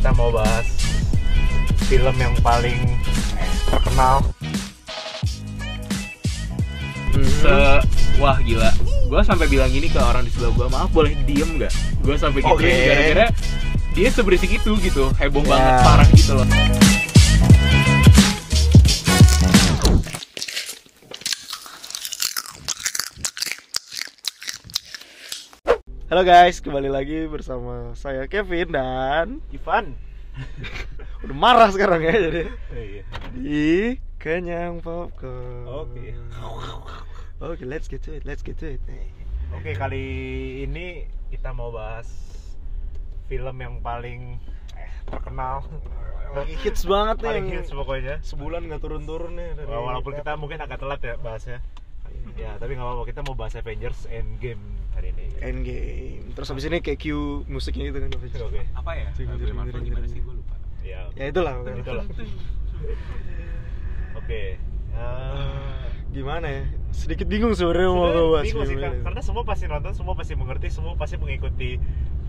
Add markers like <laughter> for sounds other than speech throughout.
kita mau bahas film yang paling terkenal. Se wah gila. Gua sampai bilang gini ke orang di sebelah gua, maaf boleh diem nggak? Gua sampai gitu Oke. gara-gara dia seberisik itu gitu, heboh Ya. banget, parah gitu loh. Halo guys, kembali lagi bersama saya Kevin dan Ivan. <laughs> udah marah sekarang ya jadi Iya. di kenyang popcorn. Oke. Oke, let's get to it, let's get to it. Oke, kali ini kita mau bahas film yang paling eh, terkenal. Lagi hits banget nih. paling hits pokoknya. Sebulan nggak turun-turun nih. dari- Walaupun kita mungkin agak telat ya bahasnya. Ya, tapi nggak apa-apa. Kita mau bahas Avengers Endgame hari ini. Endgame. Terus habis ini kayak cue musiknya gitu kan. Oke. Apa ya? Marvel gimana sih gua lupa. Ya. Ya itulah. Itulah. <laughs> Oke. Eh, Gimana ya? Sedikit bingung sebenarnya mau Sebenarnya ngebahas bingung sih karena semua pasti nonton, semua pasti mengerti, semua pasti mengikuti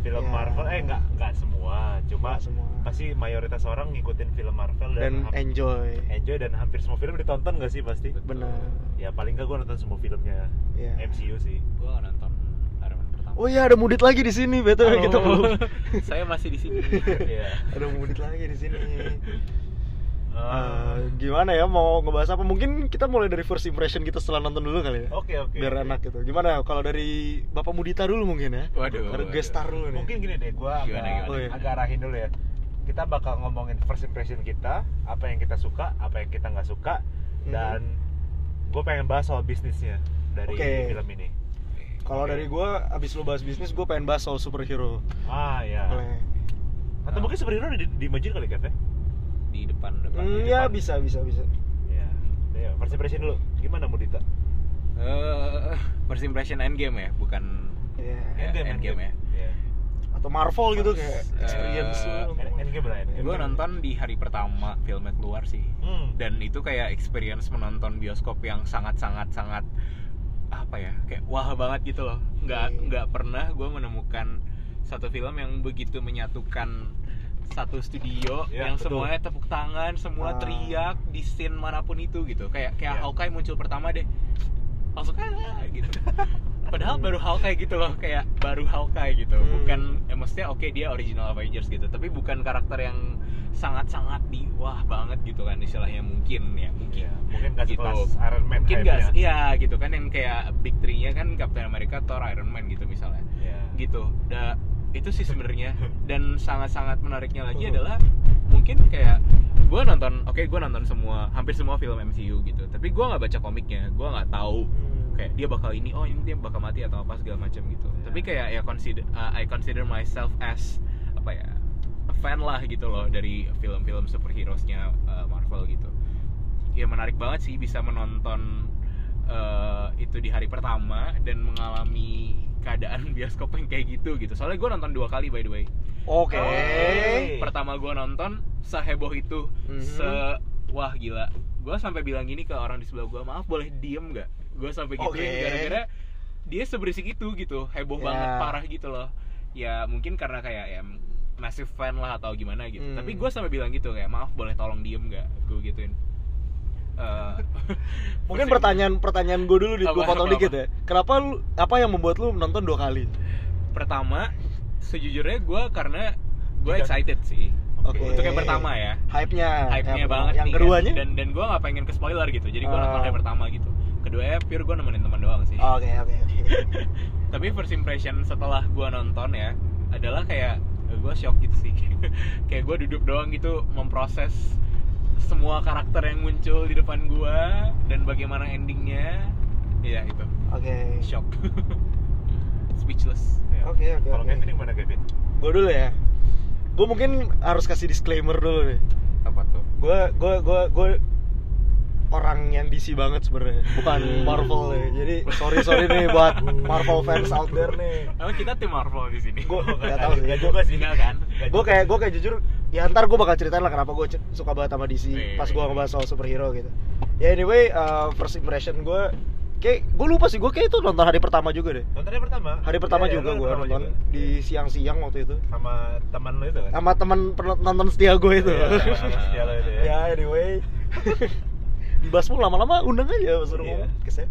film Ya. Marvel. Eh enggak, enggak semua, cuma Nggak semua. pasti mayoritas orang ngikutin film Marvel dan, dan enjoy. enjoy dan hampir semua film ditonton gak sih pasti? Benar. Ya paling enggak gue nonton semua filmnya Ya. MCU sih. Gua nonton Iron Man pertama. Oh iya ada Mudit lagi di sini, betul kita belum. <laughs> Saya masih di sini. Iya. ada Mudit lagi di sini. Eh, Eh, gimana ya mau ngebahas apa? Mungkin kita mulai dari first impression kita setelah nonton dulu kali ya. Oke oke. Biar oke. enak gitu. Gimana kalau dari Bapak Mudita dulu mungkin ya? Waduh, Harus waduh. guest star dulu nih. Mungkin gini deh, gue agak, Gimana, gimana? Oh, iya. agak arahin dulu ya. Kita bakal ngomongin first impression kita, apa yang kita suka, apa yang kita nggak suka, Mhm. dan gue pengen bahas soal bisnisnya dari Oke. film ini. Kalau Oke. dari gua abis lu bahas bisnis, gua pengen bahas soal superhero. Ah ya. Boleh. Atau mungkin superhero di, di Majid kali Kev ya? Di depan depan. Hmm, di ya depan. bisa bisa bisa. Ya. Ya, first impression dulu. Gimana Mudita? Eh, first impression Endgame ya, bukan Iya. Ya, Endgame ya. Iya. Atau Marvel gitu First, kayak eh, experience. End- Endgame lah. Endgame. gue nonton di hari pertama filmnya keluar sih Hmm. dan itu kayak experience menonton bioskop yang sangat sangat sangat apa ya kayak wah banget gitu loh nggak Oke. nggak pernah gue menemukan satu film yang begitu menyatukan satu studio Ya, yang betul. semuanya tepuk tangan semua Ah. teriak di scene mana pun itu gitu kayak kayak Ya. Hawkeye muncul pertama deh langsung ah gitu <laughs> padahal baru Hawkeye gitu loh kayak baru Hawkeye gitu Hmm. bukan ya maksudnya oke dia original Avengers gitu tapi bukan karakter yang sangat-sangat di wah banget gitu kan istilahnya mungkin ya mungkin Iya, mungkin kasih Gitu. kelas Iron Man mungkin gak iya gitu kan yang kayak big three-nya kan Captain America Thor Iron Man gitu misalnya Iya. gitu da itu sih sebenarnya. <laughs> Dan sangat-sangat menariknya lagi adalah mungkin kayak gue nonton oke gue nonton semua hampir semua film MCU gitu. Tapi gue nggak baca komiknya gue nggak tahu Hmm. kayak dia bakal ini oh ini dia bakal mati atau apa segala macam gitu. Ya. tapi kayak ya consider uh, I consider myself as apa ya a fan lah gitu loh dari film-film superhero-nya uh, Marvel gitu. Ya menarik banget sih bisa menonton uh, itu di hari pertama dan mengalami keadaan <laughs> bioskop yang kayak gitu gitu soalnya gue nonton dua kali by the way Oke. Oke. pertama gue nonton seheboh itu Mhm. se wah gila gue sampai bilang gini ke orang di sebelah gue maaf boleh diem nggak gue sampai gitu Oke. gara-gara dia seberisik itu gitu heboh Ya. banget parah gitu loh ya mungkin karena kayak ya massive fan lah atau gimana gitu Hmm. tapi gue sampai bilang gitu kayak maaf boleh tolong diem nggak gue gituin Eh, <laughs> Mungkin pertanyaan pertanyaan gue dulu di gue potong apa, dikit apa? ya. Kenapa lu apa yang membuat lu nonton dua kali? pertama sejujurnya gue karena gue excited sih Oke. untuk yang pertama ya Hype-nya. hype-nya yang, banget Yang nih kan. keduanya? dan dan gue nggak pengen ke spoiler gitu jadi gue nonton Ah. yang pertama gitu kedua ya pure gue nemenin teman doang sih Oke, oke, oke. <laughs> tapi first impression setelah gue nonton ya adalah kayak gue shock gitu sih <laughs> kayak gue duduk doang gitu memproses semua karakter yang muncul di depan gue dan bagaimana endingnya ya itu Oke. shock <laughs> speechless Iya. Oke, oke, Kalau oke. Kevin gimana Kevin? Gue dulu ya. Gue mungkin harus kasih disclaimer dulu nih. apa tuh Gue gue gue gue orang yang DC banget sebenarnya, bukan Marvel ya. Jadi sorry sorry nih buat Marvel fans out there nih. emang kita tim Marvel di sini Gue <laughs> nggak tahu sih. nggak juga sih. Kan Gue kayak gue kayak jujur ya ntar gue bakal ceritain lah kenapa gue suka banget sama DC Wih, pas wih, gue wih. ngebahas soal superhero gitu. Ya anyway, uh, first impression gue kayak gue lupa sih gue kayak itu nonton hari pertama juga deh Nontonnya pertama. hari pertama Iya, juga iya, gue nonton juga. di siang-siang waktu itu sama teman lo itu kan. sama teman pen- nonton setia gue itu Iya, sama <laughs> setia lo itu ya. ya anyway <laughs> di Basmu lama-lama undang aja suruh Iya. ngomong ke saya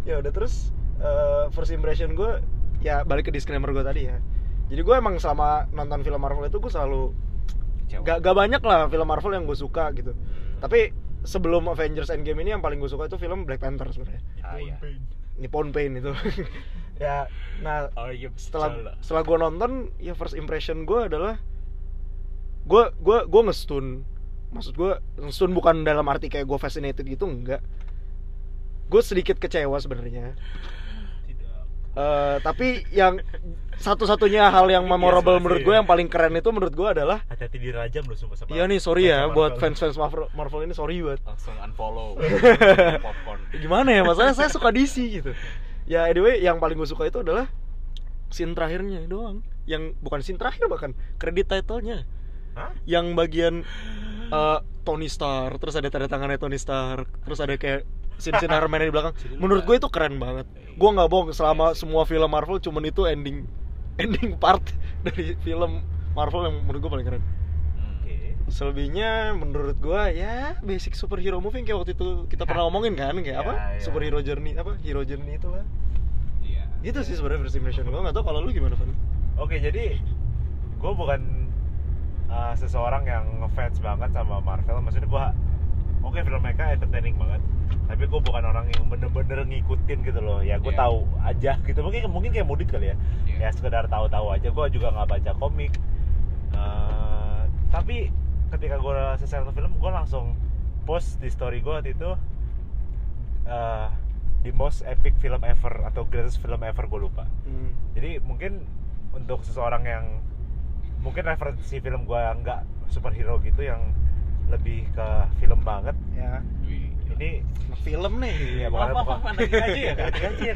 ya udah terus eh, first impression gue ya balik ke disclaimer gue tadi ya jadi gue emang selama nonton film Marvel itu gue selalu Kecewa. gak, gak banyak lah film Marvel yang gue suka gitu. Tapi sebelum Avengers Endgame ini yang paling gue suka itu film Black Panther sebenarnya. Ah, iya. Nippon Pain itu. <laughs> Ya nah Oh iya setelah setelah gue nonton ya first impression gue adalah gue gue gue ngestun. Maksud gue ngestun bukan dalam arti kayak gue fascinated gitu enggak. Gue sedikit kecewa sebenarnya Eh, tapi yang satu-satunya hal yang Iya, memorable sih. menurut gue yang paling keren itu menurut gue adalah Hati-hati dirajam lo sumpah sama. Iya nih sorry ya sama buat Marvel. fans-fans Marvel, Marvel ini sorry buat langsung unfollow <laughs> popcorn gimana ya masalahnya saya suka DC gitu ya anyway yang paling gue suka itu adalah scene terakhirnya doang yang bukan scene terakhir bahkan kredit title-nya Hah? yang bagian eh, Tony Stark terus ada tanda tangannya Tony Stark terus ada kayak scene-scene Iron Man di belakang. Menurut gue itu keren banget. Gue nggak bohong selama semua film Marvel cuman itu ending ending part <laughs> dari film Marvel yang menurut gue paling keren. Oke. selebihnya menurut gua ya basic superhero movie yang kayak waktu itu kita pernah <laughs> ngomongin kan kayak apa? Superhero journey apa? Hero journey itu lah iya. Itu sih sebenarnya first impression gua nggak tahu kalau lu gimana Van. Oke, jadi gue bukan uh, seseorang yang ngefans banget sama Marvel. Maksudnya gue, oke film mereka entertaining banget. Tapi gue bukan orang yang bener-bener ngikutin gitu loh. Ya gue Iya. tahu aja gitu. Mungkin mungkin kayak Mudit kali ya. Iya. Ya sekedar tahu-tahu aja. Gue juga nggak baca komik. Uh, tapi ketika gue selesai nonton film, gue langsung post di story gue waktu itu. uh, the most epic film ever atau greatest film ever gue lupa hmm. jadi mungkin untuk seseorang yang mungkin referensi film gua nggak superhero gitu yang lebih ke film banget. Ya. Ini film nih. Ya Maaf, bukan- maaf, bukan- maaf, nanti aja ya, ya,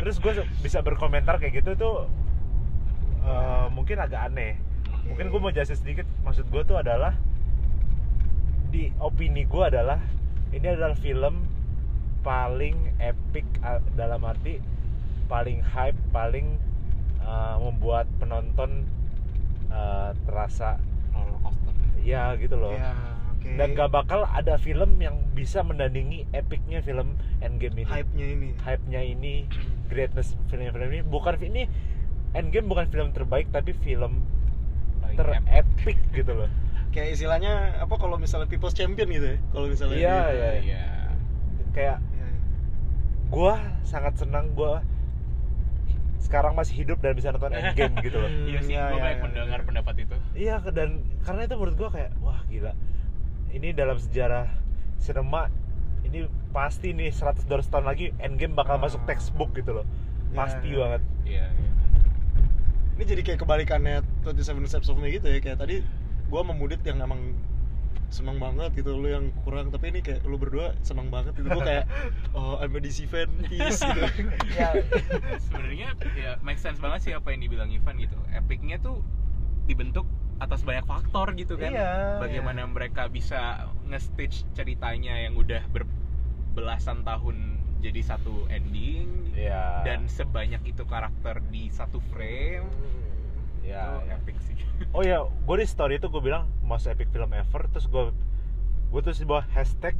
terus gue bisa berkomentar kayak gitu tuh eh, mungkin agak aneh. Mungkin gue mau jelasin sedikit. Maksud gue tuh adalah di opini gue adalah ini adalah film paling epic uh, dalam arti paling hype paling uh, membuat penonton uh, terasa ya gitu loh. Ya oke. Dan gak bakal ada film yang bisa mendandingi epicnya film Endgame ini. Hype nya ini. Hype-nya ini <clears throat> greatness film-film ini. Bukan ini Endgame bukan film terbaik tapi film Paling ter-epic gitu loh. <laughs> Kayak istilahnya apa kalau misalnya people's champion gitu ya kalau misalnya Iya, di- iya. iya. Kayak Iya. gua sangat senang gua sekarang masih hidup dan bisa nonton Endgame gitu loh. Iya sih Iya, gue iya, banyak iya. mendengar pendapat itu. Iya dan karena itu menurut gua kayak wah gila. Ini dalam sejarah sinema ini pasti nih 100 200 tahun lagi Endgame bakal masuk textbook gitu loh. Iya, pasti iya. banget. Iya iya. ini jadi kayak kebalikannya 27 Steps of Me gitu ya. Kayak tadi gua memudit yang emang seneng banget gitu lu yang kurang. Tapi ini kayak lu berdua seneng banget gitu. Gua kayak <laughs> oh I'm a DC fan peace gitu. <laughs> Ya. Sebenarnya ya make sense banget sih apa yang dibilang Ivan gitu. Epicnya tuh dibentuk atas banyak faktor gitu kan. Iya, bagaimana mereka bisa nge-stitch ceritanya yang udah berbelasan tahun jadi satu ending ya dan sebanyak itu karakter di satu frame ya, itu ya. epic sih Oh ya, gue di story itu gue bilang most epic film ever, terus gue gue tuh di bawah hashtag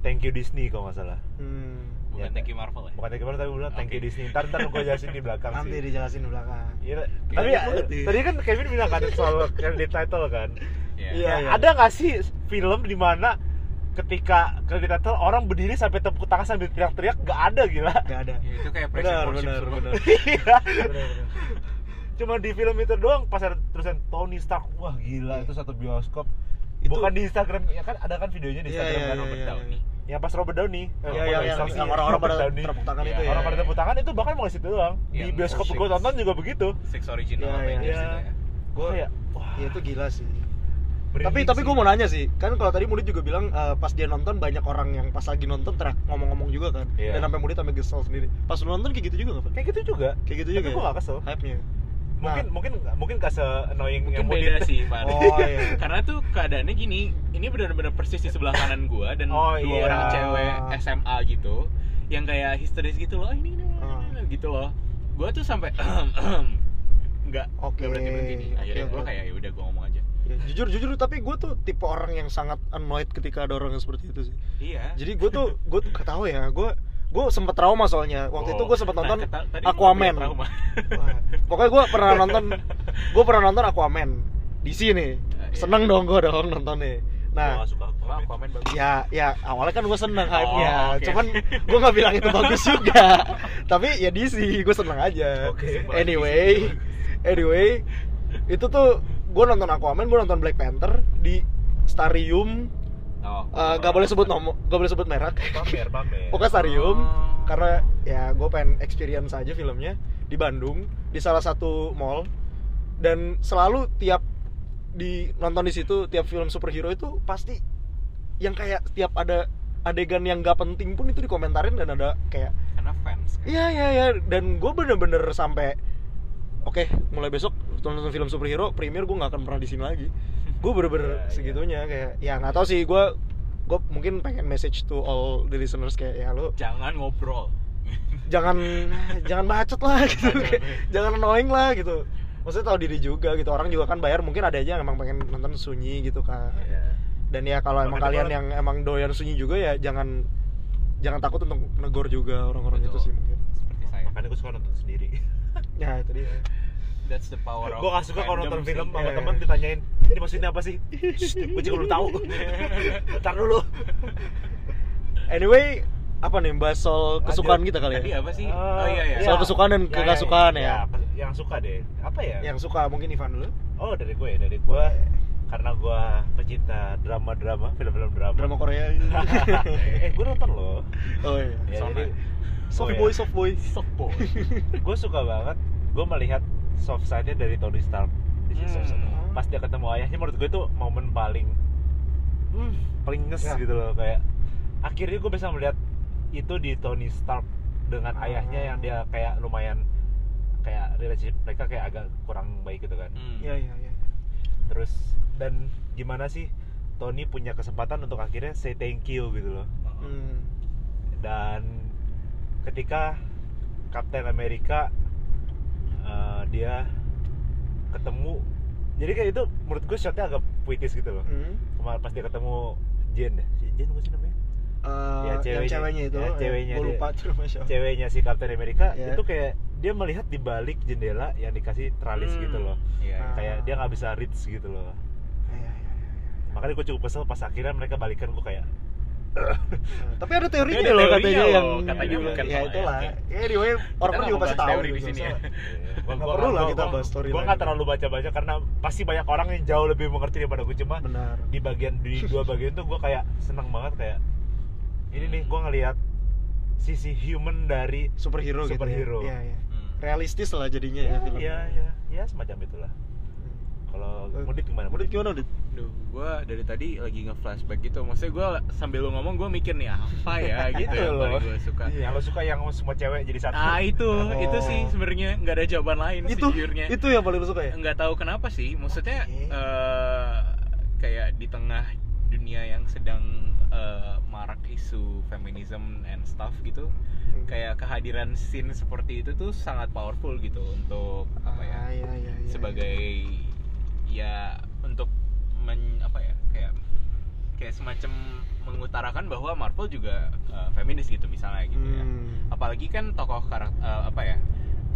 thank you Disney kalau nggak salah. hmm. bukan Ya, thank you Marvel ya Bukan thank you Marvel, tapi gue bilang thank you. Disney. Ntar ntar gue jelasin di belakang nanti sih. dijelasin di belakang Iya, tapi nih. tadi kan Kevin bilang kan soal credit title kan. Iya. Iya, Ya, iya. Ada nggak sih film di mana ketika credit title orang berdiri sampai tepuk tangan sambil teriak-teriak gak ada gila. nggak ada Ya, itu kayak pressure worship benar semua. benar <laughs> Iya. Cuma di film itu doang pas ada tulisan Tony Stark, wah gila itu satu bioskop. Itu- Bukan di Instagram, ya kan ada kan videonya di Iya, Instagram iya, kan iya, Robert iya, Downey. iya. Yang pas Robert Downey, eh, Iya, kok yang, yang, orang-orang pada <laughs> tepuk tangan Iya, itu ya Orang pada tepuk tangan itu bahkan mau di situ doang. Di Yang bioskop gue tonton juga begitu. Six original Iya, iya, Avengers iya. itu ya Gue kayak, wah. ya itu gila sih merinding tapi tapi gue mau nanya sih kan kalau tadi Mudit juga bilang eh, pas dia nonton banyak orang yang pas lagi nonton teriak ngomong-ngomong juga kan Iya. dan sampai Mudit sampai kesel sendiri pas lu nonton kayak gitu juga nggak Pak? kayak gitu juga. kayak gitu Tapi juga gue ya? gak kesel. hype nya Mungkin mungkin mungkin gak se annoying mungkin yang beda Mudit. sih Pak Oh, iya. <laughs> karena tuh keadaannya gini ini benar-benar persis di sebelah kanan gua dan Oh, dua iya. orang cewek SMA gitu yang kayak histeris gitu loh "Ah, ini, ini, ini," gitu loh. Gue tuh sampai nggak Oke, nggak berhenti berhenti akhirnya oke, gue oke. kayak ya udah gue ngomong aja. Ya, jujur jujur tapi gue tuh tipe orang yang sangat annoyed ketika ada orang yang seperti itu sih. Iya. Jadi gue tuh gue tuh gak tahu ya gue gue sempet trauma soalnya. Waktu itu gue sempet Nah, nonton kata- tadi lu Aquaman. pokoknya gue pernah nonton gue pernah nonton Aquaman. Di sini. Iya. seneng dong gue dong nontonnya. Gua nah suka Aquaman bagus. ya ya awalnya kan gue seneng Oh, hype-nya. oke. cuman gue nggak bilang itu bagus juga. Tapi ya DC gue seneng aja. Oke. anyway anyway itu tuh gue nonton Aquaman gue nonton Black Panther di Starium oh, Eh, gak boleh sebut nomor gak boleh sebut merek. Pamer pamer <laughs> pokoknya Starium Oh. karena ya gue pengen experience aja filmnya di Bandung di salah satu mall. Dan selalu tiap di nonton di situ tiap film superhero itu pasti yang kayak tiap ada adegan yang gak penting pun itu dikomentarin dan ada kayak karena fans kan. iya iya iya. Dan gue bener-bener sampai oke mulai besok nonton film superhero premier gue nggak akan pernah di sini lagi gue bener-bener Iya, iya. segitunya kayak ya nggak tahu sih gue gue mungkin pengen message to all the listeners kayak ya lo jangan ngobrol. Jangan jangan bacot lah gitu. Kayak, jangan annoying lah gitu. Maksudnya tahu diri juga gitu. Orang juga kan bayar mungkin ada aja yang emang pengen nonton sunyi gitu kan Iya. dan ya kalau emang kalian yang emang doyan sunyi juga ya jangan jangan takut untuk negor juga orang-orang itu sih mungkin. Seperti saya. Makanya gue suka nonton sendiri. Ya itu dia that's the power of gue gak suka kalau nonton film sama Iya. temen ditanyain ini maksudnya apa sih? Gue juga belum tahu. <laughs> Ntar dulu. Anyway apa nih bahas soal kesukaan kita kali tadi ya apa sih? Eh, oh iya iya. Soal kesukaan dan kegasukaan ya. ke- yang suka deh. Apa ya? Yang suka mungkin Ivan dulu. Oh dari gue ya dari gue. Karena gue pecinta drama-drama film-film drama. Drama Korea. <laughs> Eh gue nonton loh. Oh iya. Ya, Sama. jadi soft oh, boy ya. soft boy. Soft boy. Gue suka banget. Gue melihat soft side-nya dari Tony Stark di Hmm. season satu. pas dia ketemu ayahnya menurut gue itu momen paling hmm, paling nges Ya. gitu loh kayak akhirnya gue bisa melihat itu di Tony Stark dengan Ah. ayahnya yang dia kayak lumayan kayak relationship mereka kayak agak kurang baik gitu kan Hmm. iya iya iya terus dan gimana sih Tony punya kesempatan untuk akhirnya say thank you gitu loh Hmm. dan ketika Kapten Amerika eh, dia ketemu jadi kayak itu menurut gue shotnya agak puitis gitu loh Hmm. kemarin pas dia ketemu Jen ya Si Jen apa sih namanya Eh, Ya, yang ceweknya. ceweknya itu Ya, ceweknya gue dia. lupa ceweknya si Kapten Amerika Ya. itu kayak dia melihat di balik jendela yang dikasih tralis Hmm. gitu loh Iya. Ah. kayak dia nggak bisa reach gitu loh Iya, iya, iya. makanya gue cukup kesel pas akhirnya mereka balikan gue kayak <laughs> tapi ada teorinya Ada loh teorinya katanya loh, yang katanya bukan ya itulah ya anyway orang orang juga pasti tahu teori di gitu, sini ya. <laughs> Gua- gua- perlu lah kita bahas storyline Gua nggak terlalu baca-baca karena pasti banyak orang yang jauh lebih mengerti daripada gue cuma benar di bagian di <laughs> dua bagian tuh gue kayak seneng banget kayak ini nih gue ngelihat sisi human dari superhero, Superhero. gitu ya. Iya, iya. Hmm. realistis lah jadinya ya, ya filmnya. ya ya ya semacam itulah kalau Eh, Mudit gimana Mudit gimana Mudit? Duh, gue dari tadi lagi nge-flashback gitu Maksudnya gue sambil lu ngomong gue mikir nih apa ya <laughs> gitu Itu yang loh. gue suka yang lo suka yang semua cewek jadi satu Ah itu, itu Oh. sih sebenarnya nggak ada jawaban lain itu sejujurnya itu yang paling lu suka ya Nggak tahu kenapa sih, maksudnya Oke. eh, kayak di tengah dunia yang sedang eh, marak isu feminism and stuff gitu Hmm. Kayak kehadiran scene seperti itu tuh sangat powerful gitu untuk apa ya Ah, iya, iya, iya. sebagai ya untuk men, apa ya kayak kayak semacam mengutarakan bahwa Marvel juga uh, feminis gitu misalnya gitu ya. Hmm. apalagi kan tokoh karakter apa ya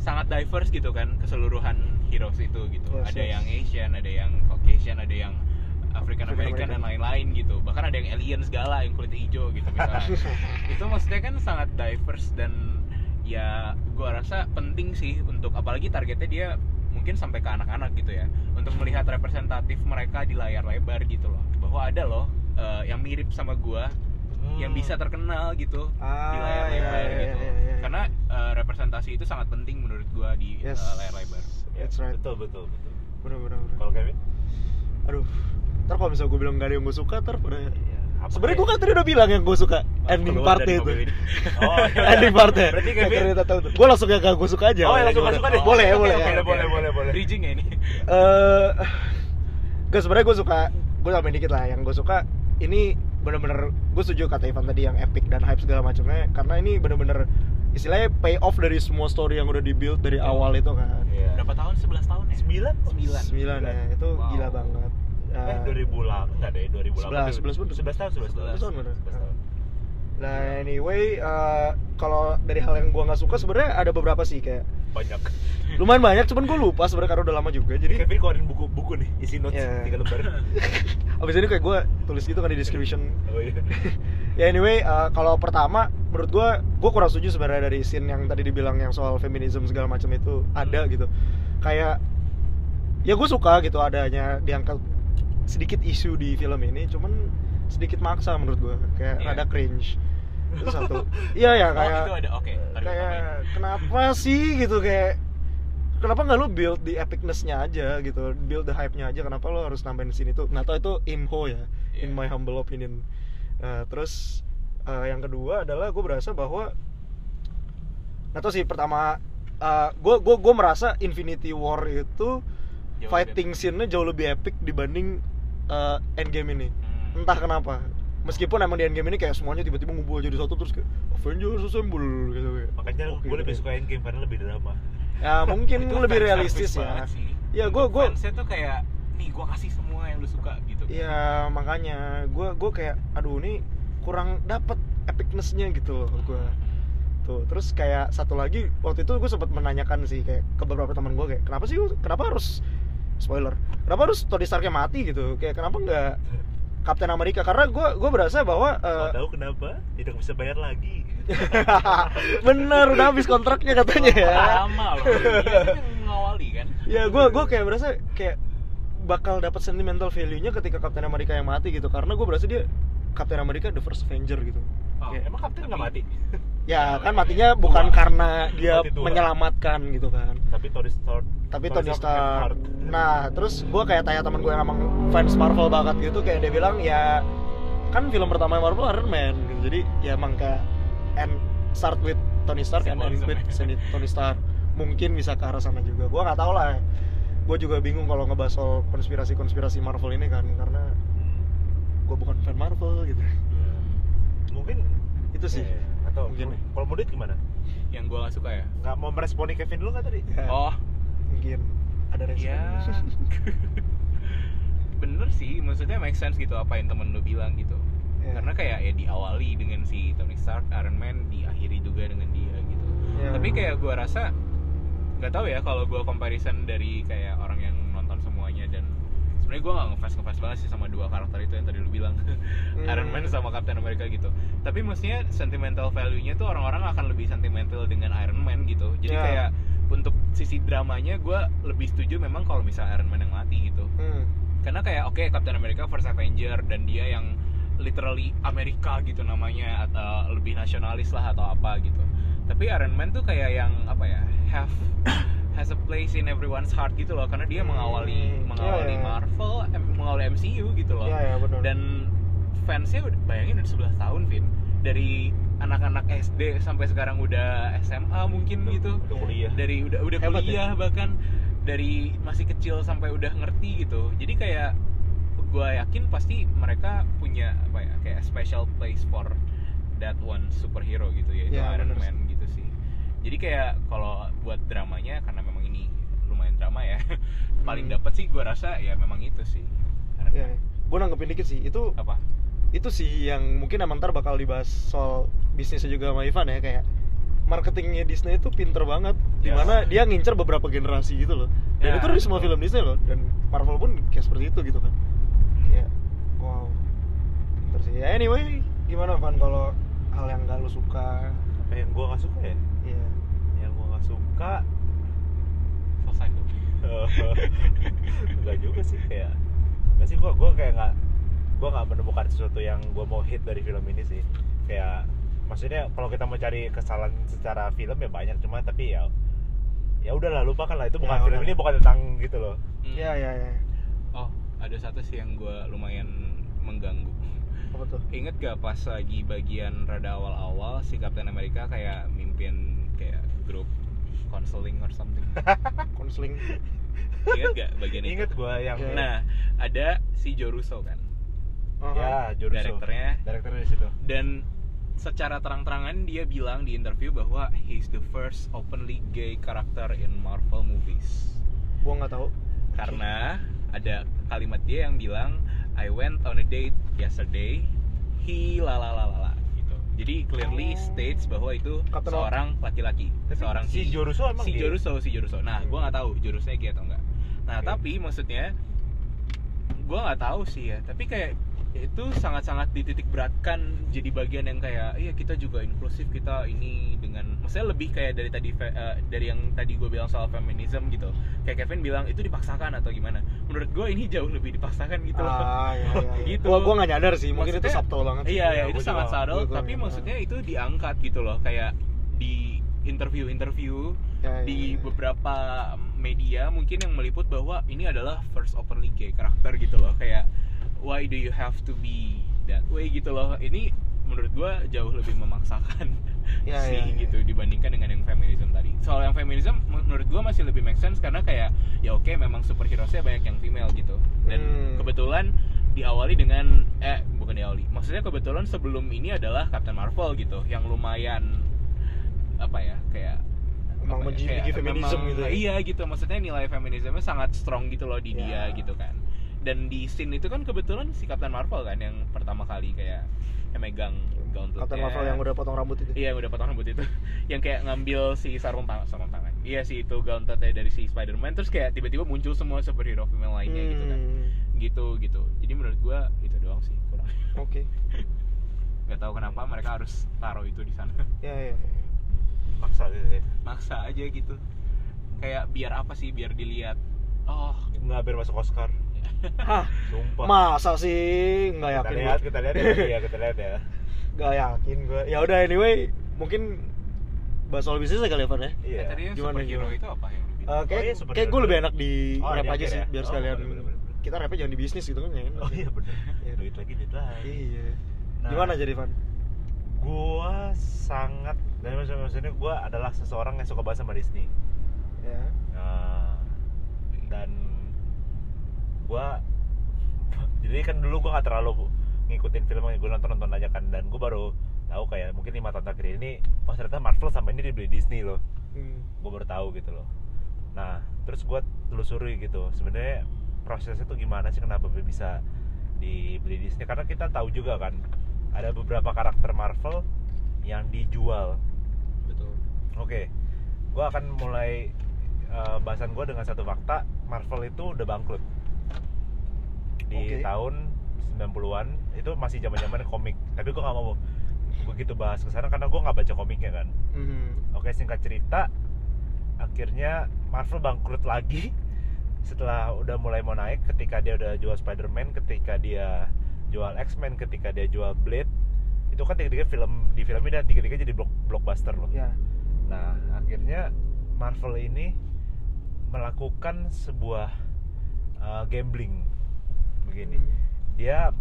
sangat diverse gitu kan keseluruhan heroes itu gitu. Yes, ada yes. yang Asian ada yang Caucasian ada yang African American African dan lain-lain gitu. Bahkan ada yang alien segala yang kulitnya hijau gitu misalnya. <laughs> Itu maksudnya kan sangat diverse dan ya gua rasa penting sih untuk apalagi targetnya dia mungkin sampai ke anak-anak gitu ya untuk melihat representatif mereka di layar lebar gitu loh bahwa ada loh eh, yang mirip sama gua Hmm. yang bisa terkenal gitu di layar Ah, iya, lebar iya, gitu iya, iya, iya. karena eh, representasi itu sangat penting menurut gua di eh, Yes. layar lebar That's right. betul betul betul bener bener. kalau Kevin aduh ntar kalau misalnya gue bilang gak ada yang gue suka ntar pada sebenarnya ya? gue kan tadi udah bilang yang gue suka ending dari itu oh <laughs> iya. ending partnya berarti Kevin ternyata tahu tuh. gue langsung yang gak gue suka aja oh yang langsung Gimana? suka deh boleh boleh oke, ya. boleh boleh boleh bridging ya ini eh gak sebenarnya gue suka gue tambahin dikit lah yang gue suka ini bener-bener gue setuju kata Ivan tadi yang epic dan hype segala macamnya karena ini bener-bener istilahnya pay off dari semua story yang udah dibuild dari Betul. awal itu kan Iya. berapa tahun 11 tahun ya Sembilan? Sembilan. sembilan ya itu Wow. gila banget Eh, 2008 enggak deh, 2008. 11, 11 bener. 11 tahun, 11 tahun. 11 tahun bener. 11 tahun. Nah anyway, eh, kalau dari hal yang gua nggak suka sebenarnya ada beberapa sih kayak Banyak. <laughs> lumayan banyak, cuman gue lupa sebenarnya karena udah lama juga. Jadi Kevin keluarin buku-buku nih, isi notes Iya. tiga lembar. <laughs> abis ini kayak gue tulis gitu kan di description. Oh iya. <laughs> ya anyway, eh, kalau pertama menurut gua gue kurang setuju sebenarnya dari scene yang tadi dibilang yang soal feminisme segala macam itu ada gitu. Kayak ya gue suka gitu adanya diangkat sedikit isu di film ini, cuman sedikit maksa menurut gua kayak Iya. rada cringe. Itu satu. <laughs> Iya ya oh kayak itu ada gua kayak kenapa sih gitu kayak kenapa nggak lu build di epicness-nya aja gitu build the hype-nya aja kenapa lu harus nambahin sini tuh nggak tahu itu info ya in Iya. my humble opinion Nah, terus eh, yang kedua adalah gue berasa bahwa nggak tahu sih pertama gue gue gue merasa Infinity War itu Jauh fighting scene-nya jauh lebih epic dibanding eh, Endgame ini. Hmm. entah kenapa. Meskipun emang di Endgame ini kayak semuanya tiba-tiba ngumpul jadi satu terus kayak Avengers Assemble gitu kayak. Makanya Oke, gue lebih suka Endgame karena lebih drama. ya mungkin <laughs> Itu lebih realistis ya. ya gue gue fansnya tuh kayak nih gua kasih semua yang lu suka gitu. Ya makanya gue gue kayak aduh ini kurang dapet epicnessnya gitu loh gue tuh terus kayak satu lagi waktu itu gue sempat menanyakan sih kayak ke beberapa teman gue kayak kenapa sih kenapa harus spoiler kenapa harus Tony Starknya mati gitu kayak kenapa nggak Kapten Amerika karena gue gue berasa bahwa Mau eh, tahu kenapa? Tidak bisa bayar lagi. <laughs> bener udah habis kontraknya katanya ya lama loh dia <laughs> kan ngawali kan ya gue gue kayak berasa kayak bakal dapat sentimental value-nya ketika Kapten Amerika yang mati gitu karena gue berasa dia Kapten Amerika the first Avenger gitu Oh, Kayak- Emang Kapten nggak mati? <laughs> ya kan matinya bukan Tua. karena dia menyelamatkan gitu kan Tapi Tony Stark. tapi Tony Stark heart. Nah terus gue kayak tanya temen gue yang emang fans Marvel banget gitu kayak dia bilang ya kan film pertama Marvel Iron Man gitu. Jadi ya emang kayak and start with Tony Stark and end with ya. Tony- Stark. Mungkin bisa ke arah sana juga. Gue nggak tahu lah. Gue juga bingung kalau ngebahas soal konspirasi-konspirasi Marvel ini kan karena gue bukan fan Marvel gitu. Mungkin itu sih. Eh, atau Mungkin. kalau Mudit gimana? yang gua gak suka ya? Nggak mau meresponi Kevin dulu nggak tadi? Ya, oh. Mungkin ada respon ya <laughs> bener sih maksudnya make sense gitu apa yang temen lu bilang gitu Ya. karena kayak ya diawali dengan si Tony Stark Iron Man diakhiri juga dengan dia gitu Ya. tapi kayak gua rasa nggak tahu ya kalau gua comparison dari kayak orang yang nonton semuanya dan sebenarnya gua nggak ngefans ngefans banget sih sama dua karakter itu yang tadi lu bilang Hmm. <laughs> Iron Man sama Captain America gitu tapi maksudnya sentimental value-nya tuh orang-orang akan lebih sentimental dengan Iron Man gitu jadi Ya. kayak untuk sisi dramanya gua lebih setuju memang kalau misalnya Iron Man yang mati gitu Hmm. karena kayak oke Captain America First Avenger dan dia yang literally Amerika gitu namanya atau lebih nasionalis lah atau apa gitu tapi Iron Man tuh kayak yang apa ya have <coughs> has a place in everyone's heart gitu loh karena dia Hmm, mengawali mengawali iya, iya. Marvel em- mengawali MCU gitu loh Iya ya benar. dan fansnya bayangin udah 11 tahun Vin dari anak-anak SD sampai sekarang udah SMA mungkin gitu Udah kuliah. dari udah udah Hebat ya? kuliah bahkan dari masih kecil sampai udah ngerti gitu jadi kayak gue yakin pasti mereka punya apa ya kayak special place for that one superhero gitu yaitu Ya, Iron bener Man gitu sih jadi kayak kalau buat dramanya karena memang ini lumayan drama ya <laughs> paling Hmm. dapat sih gue rasa ya memang itu sih Iron ya. Gue nanggepin dikit sih itu apa itu sih yang mungkin emang ntar bakal dibahas soal bisnisnya juga sama Ivan ya kayak marketingnya Disney itu pinter banget. Ya. di mana dia ngincer beberapa generasi gitu loh. Dan Ya, itu dari semua betul. film Disney loh. Dan Marvel pun kayak seperti itu gitu kan. Ya wow. Pinter sih. Ya anyway gimana Van kalau hal yang gak lu suka? Apa yang gue nggak suka ya? ya Yang gue nggak suka selesai tuh <laughs> Enggak juga sih kayak Enggak sih gue gua kayak nggak gue nggak menemukan sesuatu yang gue mau hit dari film ini sih kayak maksudnya kalau kita mau cari kesalahan secara film ya banyak cuma tapi ya ya udahlah lupakan lah itu bukan Ya, film udah. ini bukan tentang gitu loh Hmm. ya ya ya oh ada satu sih yang gue lumayan mengganggu apa tuh Ingat gak pas lagi bagian rada awal-awal si Captain America kayak mimpin kayak grup counseling or something <laughs> konseling Ingat gak bagian itu? inget gue yang Ya. Nah, ada si Joe Russo kan Aha. ya Joruso Direkturnya. direkturnya di situ dan secara terang-terangan dia bilang di interview bahwa he's the first openly gay character in Marvel movies gua nggak tahu karena ada kalimat dia yang bilang I went on a date yesterday he la la la la la gitu jadi clearly states bahwa itu Captain seorang laki-laki Tapi seorang si he. Joruso emang si gay? Joruso si Joruso nah gua nggak tahu Jorusnya gay atau enggak nah Oke. tapi maksudnya gua nggak tahu sih ya tapi kayak itu sangat-sangat dititik beratkan jadi bagian yang kayak iya kita juga inklusif kita ini dengan maksudnya lebih kayak dari tadi eh, dari yang tadi gue bilang soal feminism gitu kayak Kevin bilang itu dipaksakan atau gimana menurut gue ini jauh lebih dipaksakan gitu loh ah, iya, iya, iya. <laughs> Gitu. gua nggak nyadar sih mungkin itu Maksudnya- subtle banget sih. Iya, ya, Iya, itu sangat subtle, juga tapi maksudnya itu diangkat gitu loh, kayak di interview-interview Ya, ya, di ya. beberapa media mungkin yang meliput bahwa ini adalah first openly gay karakter gitu loh, kayak why do you have to be that way gitu loh. Ini menurut gua jauh lebih memaksakan <laughs> Ya, sih ya, ya. gitu dibandingkan dengan yang feminism tadi. Soal yang feminism menurut gua masih lebih make sense karena kayak ya oke memang superhero-nya banyak yang female gitu. Dan Hmm. kebetulan diawali dengan eh bukan diawali. Maksudnya kebetulan sebelum ini adalah Captain Marvel gitu yang lumayan apa ya kayak Emang ya, menjadi kayak feminism memang- gitu ya? Iya gitu, maksudnya nilai feminismenya sangat strong gitu loh di dia Ya. gitu kan. Dan di scene itu kan kebetulan si Captain Marvel kan yang pertama kali kayak yang megang gauntletnya. Captain Marvel yang udah potong rambut itu Iya, yang udah potong rambut itu. <laughs> yang kayak ngambil si sarung tangan, sarung tangan. Iya sih itu gauntletnya dari si Spider-Man terus kayak tiba-tiba muncul semua superhero female lainnya gitu kan. Hmm, Gitu gitu. Jadi menurut gua itu doang sih kurang. <laughs> oke Gak tahu kenapa mereka harus taruh itu di sana. <laughs> ya ya maksa gitu ya Maksa aja gitu. Kayak biar apa sih? Biar dilihat oh, nggak biar masuk Oscar <laughs> Hah, sumpah masa sih nggak kita yakin lihat gua. kita lihat ya <laughs> iya kita lihat ya nggak yakin gue ya udah anyway mungkin bahas soal bisnis kali ya Van ya iya Eh, Gimana, superhero gimana? itu apa yang lebih? Eh, kayak Oh, iya, kayak gue lebih enak di Oh, rap di aja sih ya? biar Oh, sekalian bener, bener, bener. kita rapnya jangan di bisnis gitu kan ya oh ya. iya bener Iya. duit lagi duit lagi iya Nah, gimana jadi Van gua sangat dan maksud- maksudnya gua adalah seseorang yang suka banget sama Disney ya Nah, dan gua <laughs> jadi kan dulu gua nggak terlalu ngikutin film gue nonton nonton aja kan dan gua baru tahu kayak mungkin lima tahun terakhir ini oh ternyata Marvel sama ini dibeli Disney loh. Hmm. gue baru tahu gitu loh. Nah terus gue telusuri gitu sebenarnya prosesnya tuh gimana sih kenapa bisa dibeli Disney? Karena kita tahu juga kan ada beberapa karakter Marvel yang dijual. Betul. oke gue akan mulai eh, bahasan gue dengan satu fakta Marvel itu udah bangkrut di Oke. tahun 90-an itu masih zaman-zaman komik. Tapi gue nggak mau begitu bahas ke sana karena gue nggak baca komiknya kan. Mhm. Oke singkat cerita akhirnya Marvel bangkrut lagi <laughs> setelah udah mulai mau naik. Ketika dia udah jual Spider-Man ketika dia jual X-Men ketika dia jual Blade itu kan tiga-tiga film di film ini dan tiga-tiga jadi block, blockbuster loh. Ya. Nah akhirnya Marvel ini melakukan sebuah uh, gambling begini. Hmm. dia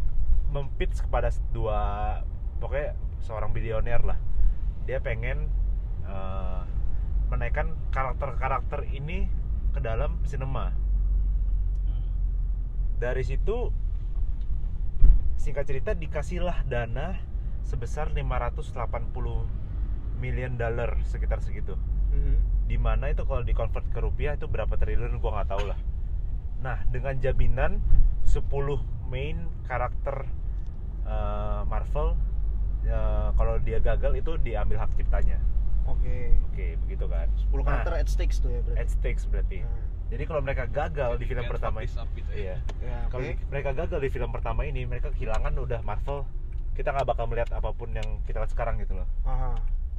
mempitch kepada dua pokoknya seorang bilioner lah. Dia pengen uh, menaikkan karakter-karakter ini ke dalam sinema. Dari situ singkat cerita dikasihlah dana sebesar 580 million dollar sekitar segitu. Mhm. di mana itu kalau dikonvert ke rupiah itu berapa triliun gua nggak tahu lah. Nah dengan jaminan 10 main karakter eh, Marvel eh, kalau dia gagal itu diambil hak ciptanya. Oke. Oke begitu kan. 10 karakter nah, at stakes tuh ya berarti. at stakes berarti. Nah, jadi kalau mereka gagal di film pertama up gitu ya. iya. Ya kalau oke mereka gagal di film pertama ini mereka kehilangan udah Marvel kita nggak bakal melihat apa pun yang kita lihat sekarang gitu loh. Aha.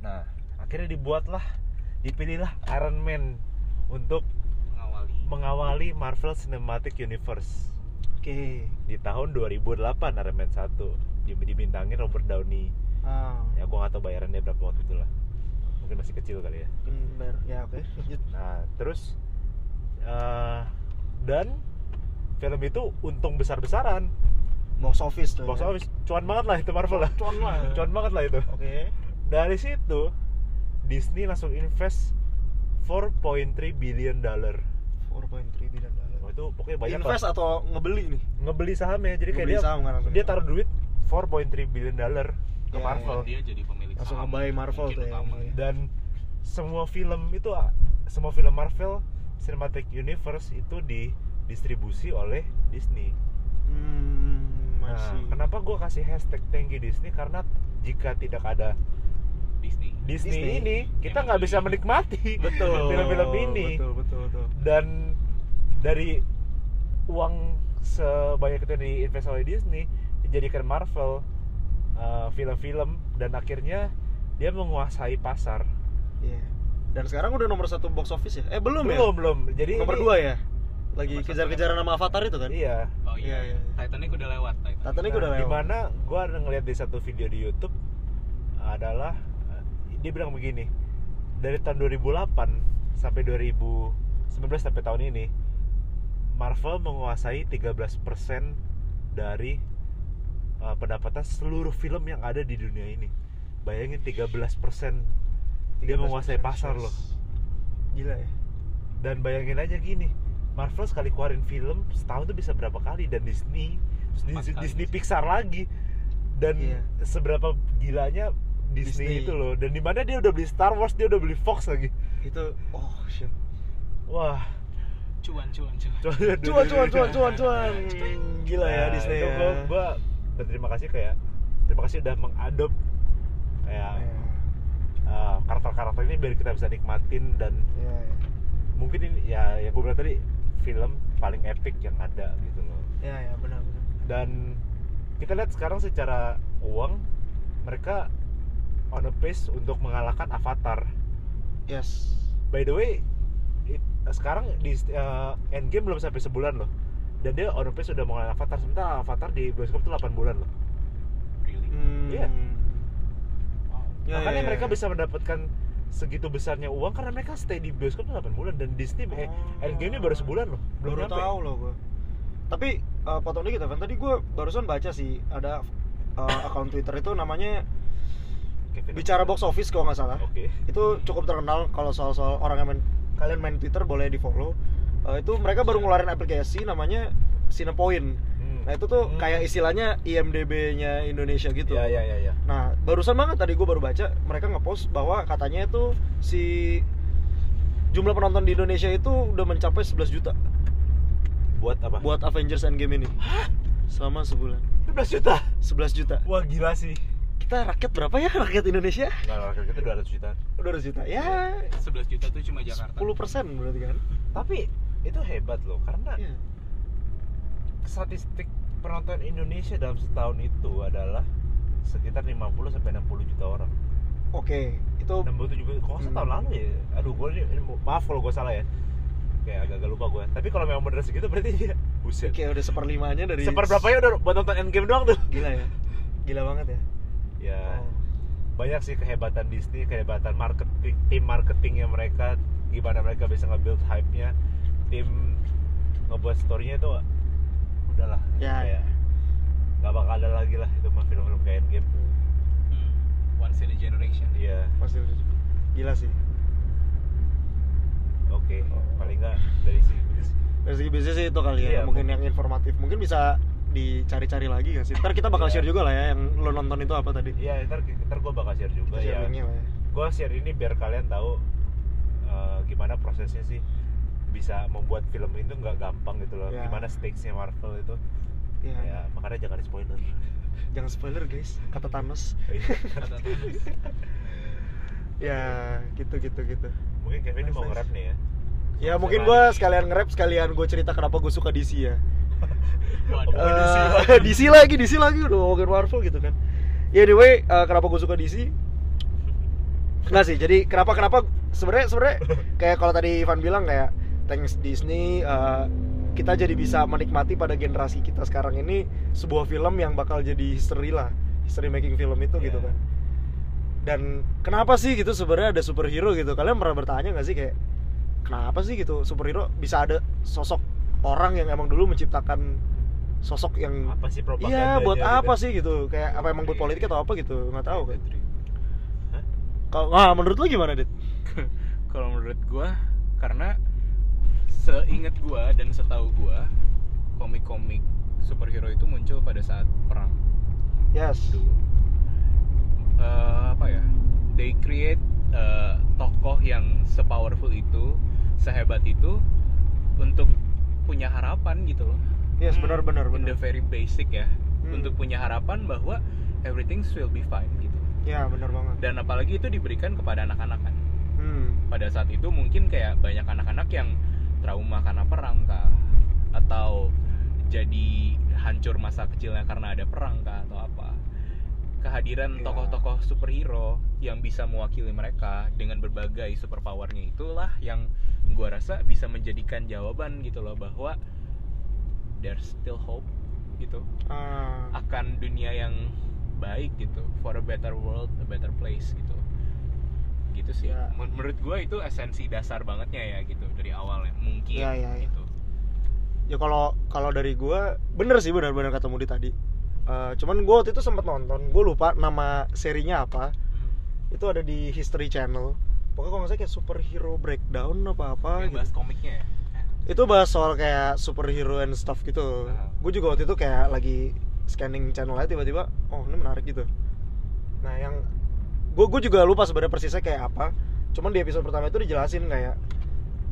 nah akhirnya dibuatlah dipilihlah Iron Man untuk Mengawali. mengawali Marvel Cinematic Universe oke. Di tahun 2008 Iron Man 1 Di- dibintangin Robert Downey. Ah. Ya gua nggak tahu bayarannya berapa waktu itu lah. Mungkin masih kecil kali ya. Mungkin bayar ya oke lanjut. Nah terus eh, dan film itu untung besar-besaran. Box office tuh box ya. office. Cuan banget lah itu Marvel lah. Cuan lah. <laughs> Cuan banget lah itu. Oke. Dari situ Disney langsung invest 4.3 billion dollar. 4.3 billion dollar. Itu pokoknya banyak Invest lah. atau ngebeli nih? ngebeli sahamnya jadi kayak Ngebeli dia saham kan langsung. dia taruh duit 4.3 billion dollar ke Ya, Marvel dia jadi pemilik Langsung saham nge-buy Marvel tuh ya. dan semua film itu semua film Marvel Cinematic Universe itu didistribusi oleh Disney. Hmm, Nah, masih. kenapa gue kasih hashtag thank you Disney karena jika tidak ada Disney Disney, Disney. ini kita nggak bisa menikmati betul <laughs> film-film ini Betul, betul, betul. dan dari uang sebanyak itu yang diinvest oleh Disney dijadikan Marvel uh, film-film dan akhirnya dia menguasai pasar Iya. Dan sekarang udah nomor satu box office ya? Eh belum, ya? belum belum jadi Nomor ini- dua ya? Lagi kejar-kejaran sama Avatar itu kan? iya oh iya, Iya, iya. Titanic udah lewat Titanic, Titanic udah lewat. di mana gue ada ngeliat di satu video di YouTube adalah uh, dia bilang begini dari tahun 2008 sampai 2019 sampai tahun ini Marvel menguasai 13% dari uh, pendapatan seluruh film yang ada di dunia ini. Bayangin 13% dia 13% menguasai pasar loh. Gila ya? dan bayangin aja gini Marvel sekali keluarin film setahun tuh bisa berapa kali? Dan Disney Disney. Disney Pixar lagi. Dan Iya. seberapa gilanya Disney, Disney. itu loh. Dan di mana dia udah beli Star Wars dia udah beli Fox lagi. Itu, oh shit. Wah cuan cuan cuan. Cuan Cuan, cuan, cuan, cuan, cuan Gila ya Nah, Disney itu ya gua, gua berterima kasih kayak terima kasih udah mengadop kayak Iya, uh, karakter-karakter ini biar kita bisa nikmatin dan iya, iya. mungkin ini ya ya gue bilang tadi film paling epic yang ada gitu loh. Iya, iya, benar, benar. Dan kita lihat sekarang secara uang mereka on a pace untuk mengalahkan Avatar. Yes. By the way, sekarang di uh, Endgame belum sampai sebulan loh. Dan dia on pace sudah mengalahkan Avatar. Sementara Avatar di bioskop itu 8 bulan loh. really Hmm. Iya. wow Ya, Makanya ya, ya. mereka bisa mendapatkan segitu besarnya uang karena mereka stay di bioskop tuh 8 bulan dan Disney eh, Oh. Endgame ini baru sebulan loh. Belum baru nyampe. tahu loh gue tapi eh, potong dikit Evan tadi gue barusan baca sih ada eh, akun Twitter itu namanya Kevin. bicara box office kalau nggak salah Oke. itu cukup terkenal kalau soal-soal orang yang main kalian main Twitter boleh di follow itu mereka baru ngeluarin aplikasi namanya Cinepoint Hmm. nah itu tuh Hmm. kayak istilahnya IMDb-nya Indonesia gitu Ya ya ya ya. Nah, barusan banget tadi gue baru baca mereka ngepost bahwa katanya itu si jumlah penonton di Indonesia itu udah mencapai 11 juta Buat apa? buat Avengers Endgame ini. Selama sebulan. 11 juta. 11 juta. Wah gila sih. Kita rakyat berapa ya rakyat Indonesia? Enggak lah, kita 200 juta. 200 juta. Ya, 11 juta tuh cuma Jakarta 10% berarti kan. Tapi itu hebat loh karena Iya. statistik penonton Indonesia dalam setahun itu adalah sekitar 50 sampai 60 juta orang. Oke, itu 67 juta. Kok Hmm. lalu ya? Aduh, gue ini, ini maaf kalau gue salah ya. Kayak agak-agak lupa gue. Tapi kalau memang bener segitu berarti ya buset. kayak udah seperlimanya dari Seperberapanya udah buat nonton Endgame doang tuh. Gila ya. Gila banget ya. Ya, Oh. banyak sih kehebatan Disney, kehebatan marketing, tim marketingnya mereka, gimana mereka bisa nge-build hype-nya, tim ngebuat story-nya itu udahlah Ya, kayak nggak bakal ada lagi lah itu mah film-film kayak Endgame. hmm. once in a generation Iya, Pasti gila sih. oke. Oh. Paling nggak dari sisi Dari segi bisnis sih itu kali ya, Iya, mungkin mungkin. yang informatif. Mungkin bisa dicari-cari lagi gak sih? Ntar kita bakal Iya. share juga lah ya yang lo nonton itu apa tadi. Iya, ntar ntar gue bakal share juga Kita ya. share linknya lah ya. Gue share ini biar kalian tahu eh, gimana prosesnya sih bisa membuat film itu nggak gampang gitu loh. Ya. Gimana stakesnya Marvel itu. Iya. Ya, makanya jangan spoiler. Jangan spoiler guys, kata Thanos. kata Thanos <laughs> ya, gitu gitu gitu. Mungkin Kevin ini Nice, mau nice. nge-rap nih ya. Ya mungkin gue sekalian nge-rap, sekalian gue cerita kenapa gue suka DC ya. Waduh. DC Eh, <laughs> lagi. DC lagi, DC lagi udah ngomongin Marvel gitu kan. Ya anyway, eh, kenapa gue suka DC? Enggak sih, jadi kenapa kenapa sebenarnya sebenarnya <laughs> kayak kalau tadi Ivan bilang kayak thanks Disney eh, kita jadi bisa menikmati pada generasi kita sekarang ini sebuah film yang bakal jadi history lah, history making film itu gitu Iya. kan. Dan kenapa sih gitu sebenarnya ada superhero gitu? Kalian pernah bertanya nggak sih kayak kenapa sih gitu superhero bisa ada sosok orang yang emang dulu menciptakan sosok yang Apa sih propaganda? Iya, buat apa sih gitu? Kayak apa emang buat politik atau apa gitu? Nggak tahu kan. Kalau nah, menurut lu gimana, Dit? <laughs> kalau menurut gua karena seingat gua dan setahu gua komik-komik superhero itu muncul pada saat perang yes dulu Eh, apa ya they create eh, tokoh yang sepowerful itu sehebat itu untuk punya harapan gitu loh. Yes Hmm. benar benar in the benar. very basic ya. Hmm. untuk punya harapan bahwa everything will be fine gitu. Ya benar banget. Dan apalagi itu diberikan kepada anak-anak kan. Hmm. pada saat itu mungkin kayak banyak anak-anak yang trauma karena perang kah atau jadi hancur masa kecilnya karena ada perang kah atau apa kehadiran Ya. tokoh-tokoh superhero yang bisa mewakili mereka dengan berbagai superpowernya itulah yang gua rasa bisa menjadikan jawaban gitu loh bahwa there's still hope gitu Ah, akan dunia yang baik gitu for a better world a better place gitu gitu sih Ya. Men- menurut gue itu esensi dasar bangetnya ya gitu dari awal ya mungkin Ya, ya, ya. gitu ya kalau kalau dari gua bener sih benar-benar kata Mudi tadi Eh, cuman gue waktu itu sempat nonton gue lupa nama serinya apa. Hmm. itu ada di History Channel. Pokoknya kalau nggak salah kayak superhero breakdown apa apa gitu. bahas komiknya ya? Itu bahas soal kayak superhero and stuff gitu. Nah. gue juga waktu itu kayak lagi scanning channel aja tiba-tiba oh ini menarik gitu. Nah yang gue gue juga lupa sebenarnya persisnya kayak apa. Cuman di episode pertama itu dijelasin kayak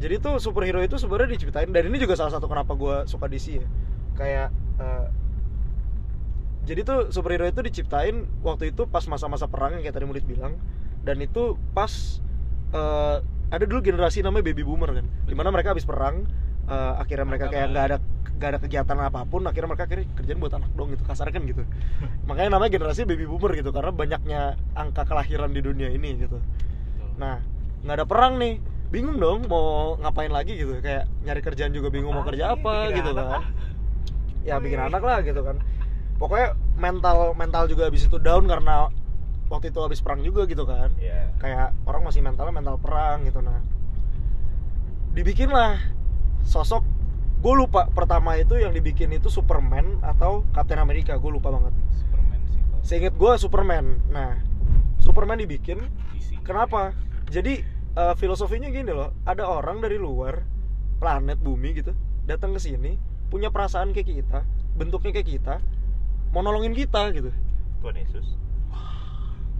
jadi tuh superhero itu sebenarnya diciptain dan ini juga salah satu kenapa gue suka DC ya. Kayak eh, jadi tuh superhero itu diciptain waktu itu pas masa-masa perang yang kayak tadi Murid bilang. Dan itu pas eh, ada dulu generasi namanya baby boomer kan. Di mana mereka habis perang eh, akhirnya mereka kayak nggak ada nggak ada kegiatan apa pun akhirnya mereka akhirnya kerjaan buat anak dong gitu kasar kan gitu. <laughs> Makanya namanya generasi baby boomer gitu karena banyaknya angka kelahiran di dunia ini gitu. Nah nggak ada perang nih. Bingung dong mau ngapain lagi gitu kayak nyari kerjaan juga bingung mau kerja apa gitu kan. Ya bikin anak lah gitu kan pokoknya mental mental juga habis itu down karena waktu itu habis perang juga gitu kan. Iya. kayak orang masih mentalnya mental perang gitu nah. Dibikinlah sosok gue lupa pertama itu yang dibikin itu Superman atau Captain America gue lupa banget. Superman sih seinget gue Superman nah. Superman dibikin DC. kenapa? Jadi eh, filosofinya gini loh ada orang dari luar planet bumi gitu datang ke sini punya perasaan kayak kita bentuknya kayak kita mau nolongin kita gitu. Tuhan Yesus.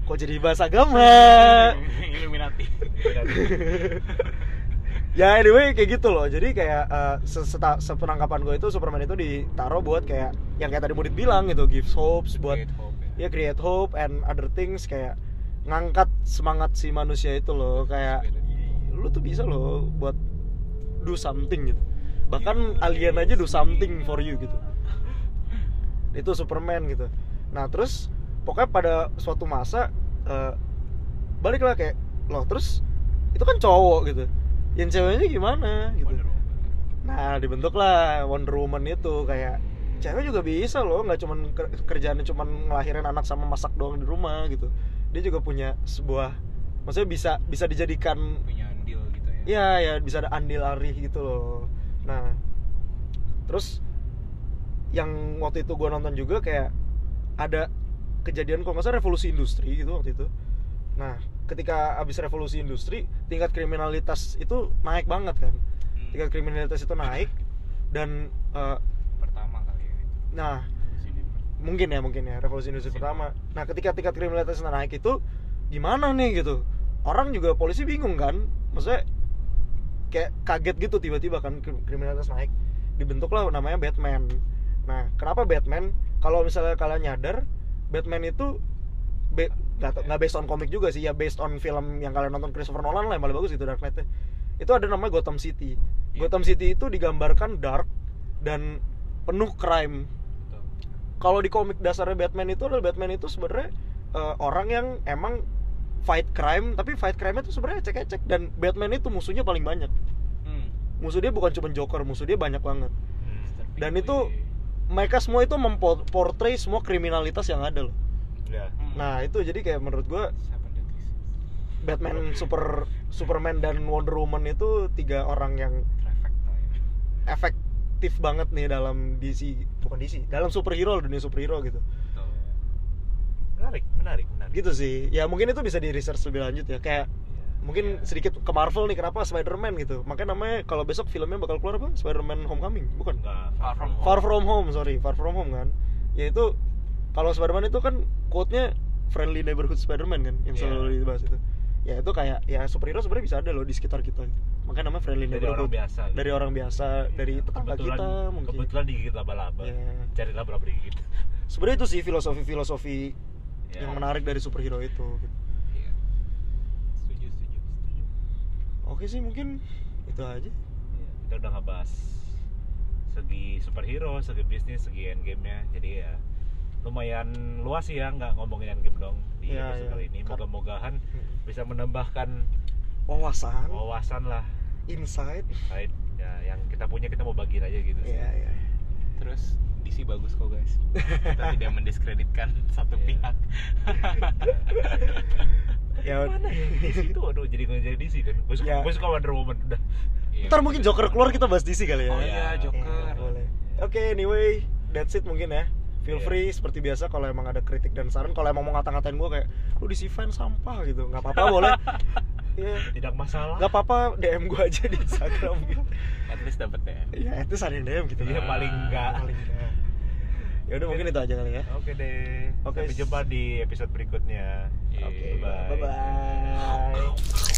Kok jadi bahasa agama? <laughs> Illuminati. <laughs> Ya anyway kayak gitu loh. Jadi kayak se- seta- sepenangkapan gue itu Superman itu ditaruh buat kayak yang kayak tadi Mudit bilang gitu. Gives hopes buat Create hope ya. ya create hope and other things kayak ngangkat semangat si manusia itu loh. Kayak lu tuh bisa loh buat do something gitu. Bahkan alien aja do something for you gitu itu Superman gitu. Nah terus pokoknya pada suatu masa eh, baliklah kayak loh terus itu kan cowok gitu. Yang ceweknya gimana gitu. Nah dibentuklah Wonder Woman itu. Kayak cewek juga bisa loh nggak cuman ker- kerjaannya cuman ngelahirin anak sama masak doang di rumah gitu. Dia juga punya sebuah maksudnya bisa bisa dijadikan punya andil gitu ya. Ya ya bisa ada andil arih gitu loh. Nah terus yang waktu itu gua nonton juga kayak ada kejadian kok nggak salah revolusi industri gitu waktu itu. Nah ketika habis revolusi industri tingkat kriminalitas itu naik banget kan. Hmm. tingkat kriminalitas itu naik dan eh, pertama kali ya. nah mungkin ya mungkin ya revolusi industri Sini. pertama. nah ketika tingkat kriminalitas naik itu gimana nih gitu? Orang juga polisi bingung kan? Maksudnya kayak kaget gitu tiba-tiba kan krim- kriminalitas naik. Dibentuklah namanya Batman nah kenapa Batman? Kalau misalnya kalian nyadar Batman itu be, nggak based on komik juga sih ya based on film yang kalian nonton Christopher Nolan lah yang paling bagus itu Dark Knight itu ada namanya Gotham City. Iya. Gotham City itu digambarkan dark dan penuh crime. Kalau di komik dasarnya Batman itu adalah Batman itu sebenarnya eh, orang yang emang fight crime tapi fight crime itu sebenarnya ecek-ecek dan Batman itu musuhnya paling banyak. Hmm. musuh dia bukan cuma Joker musuh dia banyak banget. Hmm. Dan itu- mereka semua itu memportray semua kriminalitas yang ada loh Ya. Hmm. nah itu jadi kayak menurut Sins. Batman super Superman dan Wonder Woman itu tiga orang yang ya. efektif banget nih dalam DC bukan DC dalam superhero dunia superhero gitu Betul. Menarik, menarik, menarik. gitu sih ya mungkin itu bisa di research lebih lanjut ya kayak. Mungkin Iya. sedikit ke Marvel nih kenapa Spider-Man gitu makanya namanya kalau besok filmnya bakal keluar apa Spider-Man Homecoming bukan Enggak, Far From Far From Home sorry Far From Home kan ya itu kalau Spider-Man itu kan quote-nya friendly neighborhood Spider-Man kan yang Iya. selalu dibahas itu ya itu kayak ya superhero sebenarnya bisa ada loh di sekitar kita makanya namanya friendly Dari neighborhood orang biasa gitu. dari orang biasa dari tetangga kebetulan, kita mungkin kebetulan digigit laba-laba Ya. cari laba-laba digigit sebenarnya itu sih filosofi-filosofi Ya. yang menarik dari superhero itu gitu. Iya. Setuju, setuju, setuju. Oke sih mungkin itu aja Ya, kita udah ngebahas segi superhero, segi bisnis, segi endgame nya jadi ya lumayan luas sih ya nggak ngomongin endgame dong di Ya, episode ya. kali ini moga-mogahan bisa menambahkan wawasan wawasan lah insight insight ya yang kita punya kita mau bagiin aja gitu sih Iya, iya. Terus DC bagus kok guys. Kita tidak <laughs> mendiskreditkan satu Iya. pihak. <laughs> Ya, mana ya di situ aduh jadi nggak jadi sih kan gue suka Ya. gue suka Wonder Woman udah Iya, Ntar mungkin Joker keluar kita bahas DC kali ya. Oh iya, Ya, Joker. Ya, boleh. Oke, anyway, that's it mungkin ya. Feel Iya. free seperti biasa kalau emang ada kritik dan saran. Kalau emang mau ngata-ngatain gue kayak lu DC fan sampah gitu, nggak apa-apa boleh. <laughs> Iya, tidak masalah nggak apa-apa DM gue aja di Instagram gitu. At least dapet ya. Iya, itu ada yang DM gitu. Iya, lah. paling enggak. Paling enggak. Ya udah mungkin itu aja kali ya. oke deh Oke. sampai jumpa di episode berikutnya. Oke, bye bye bye.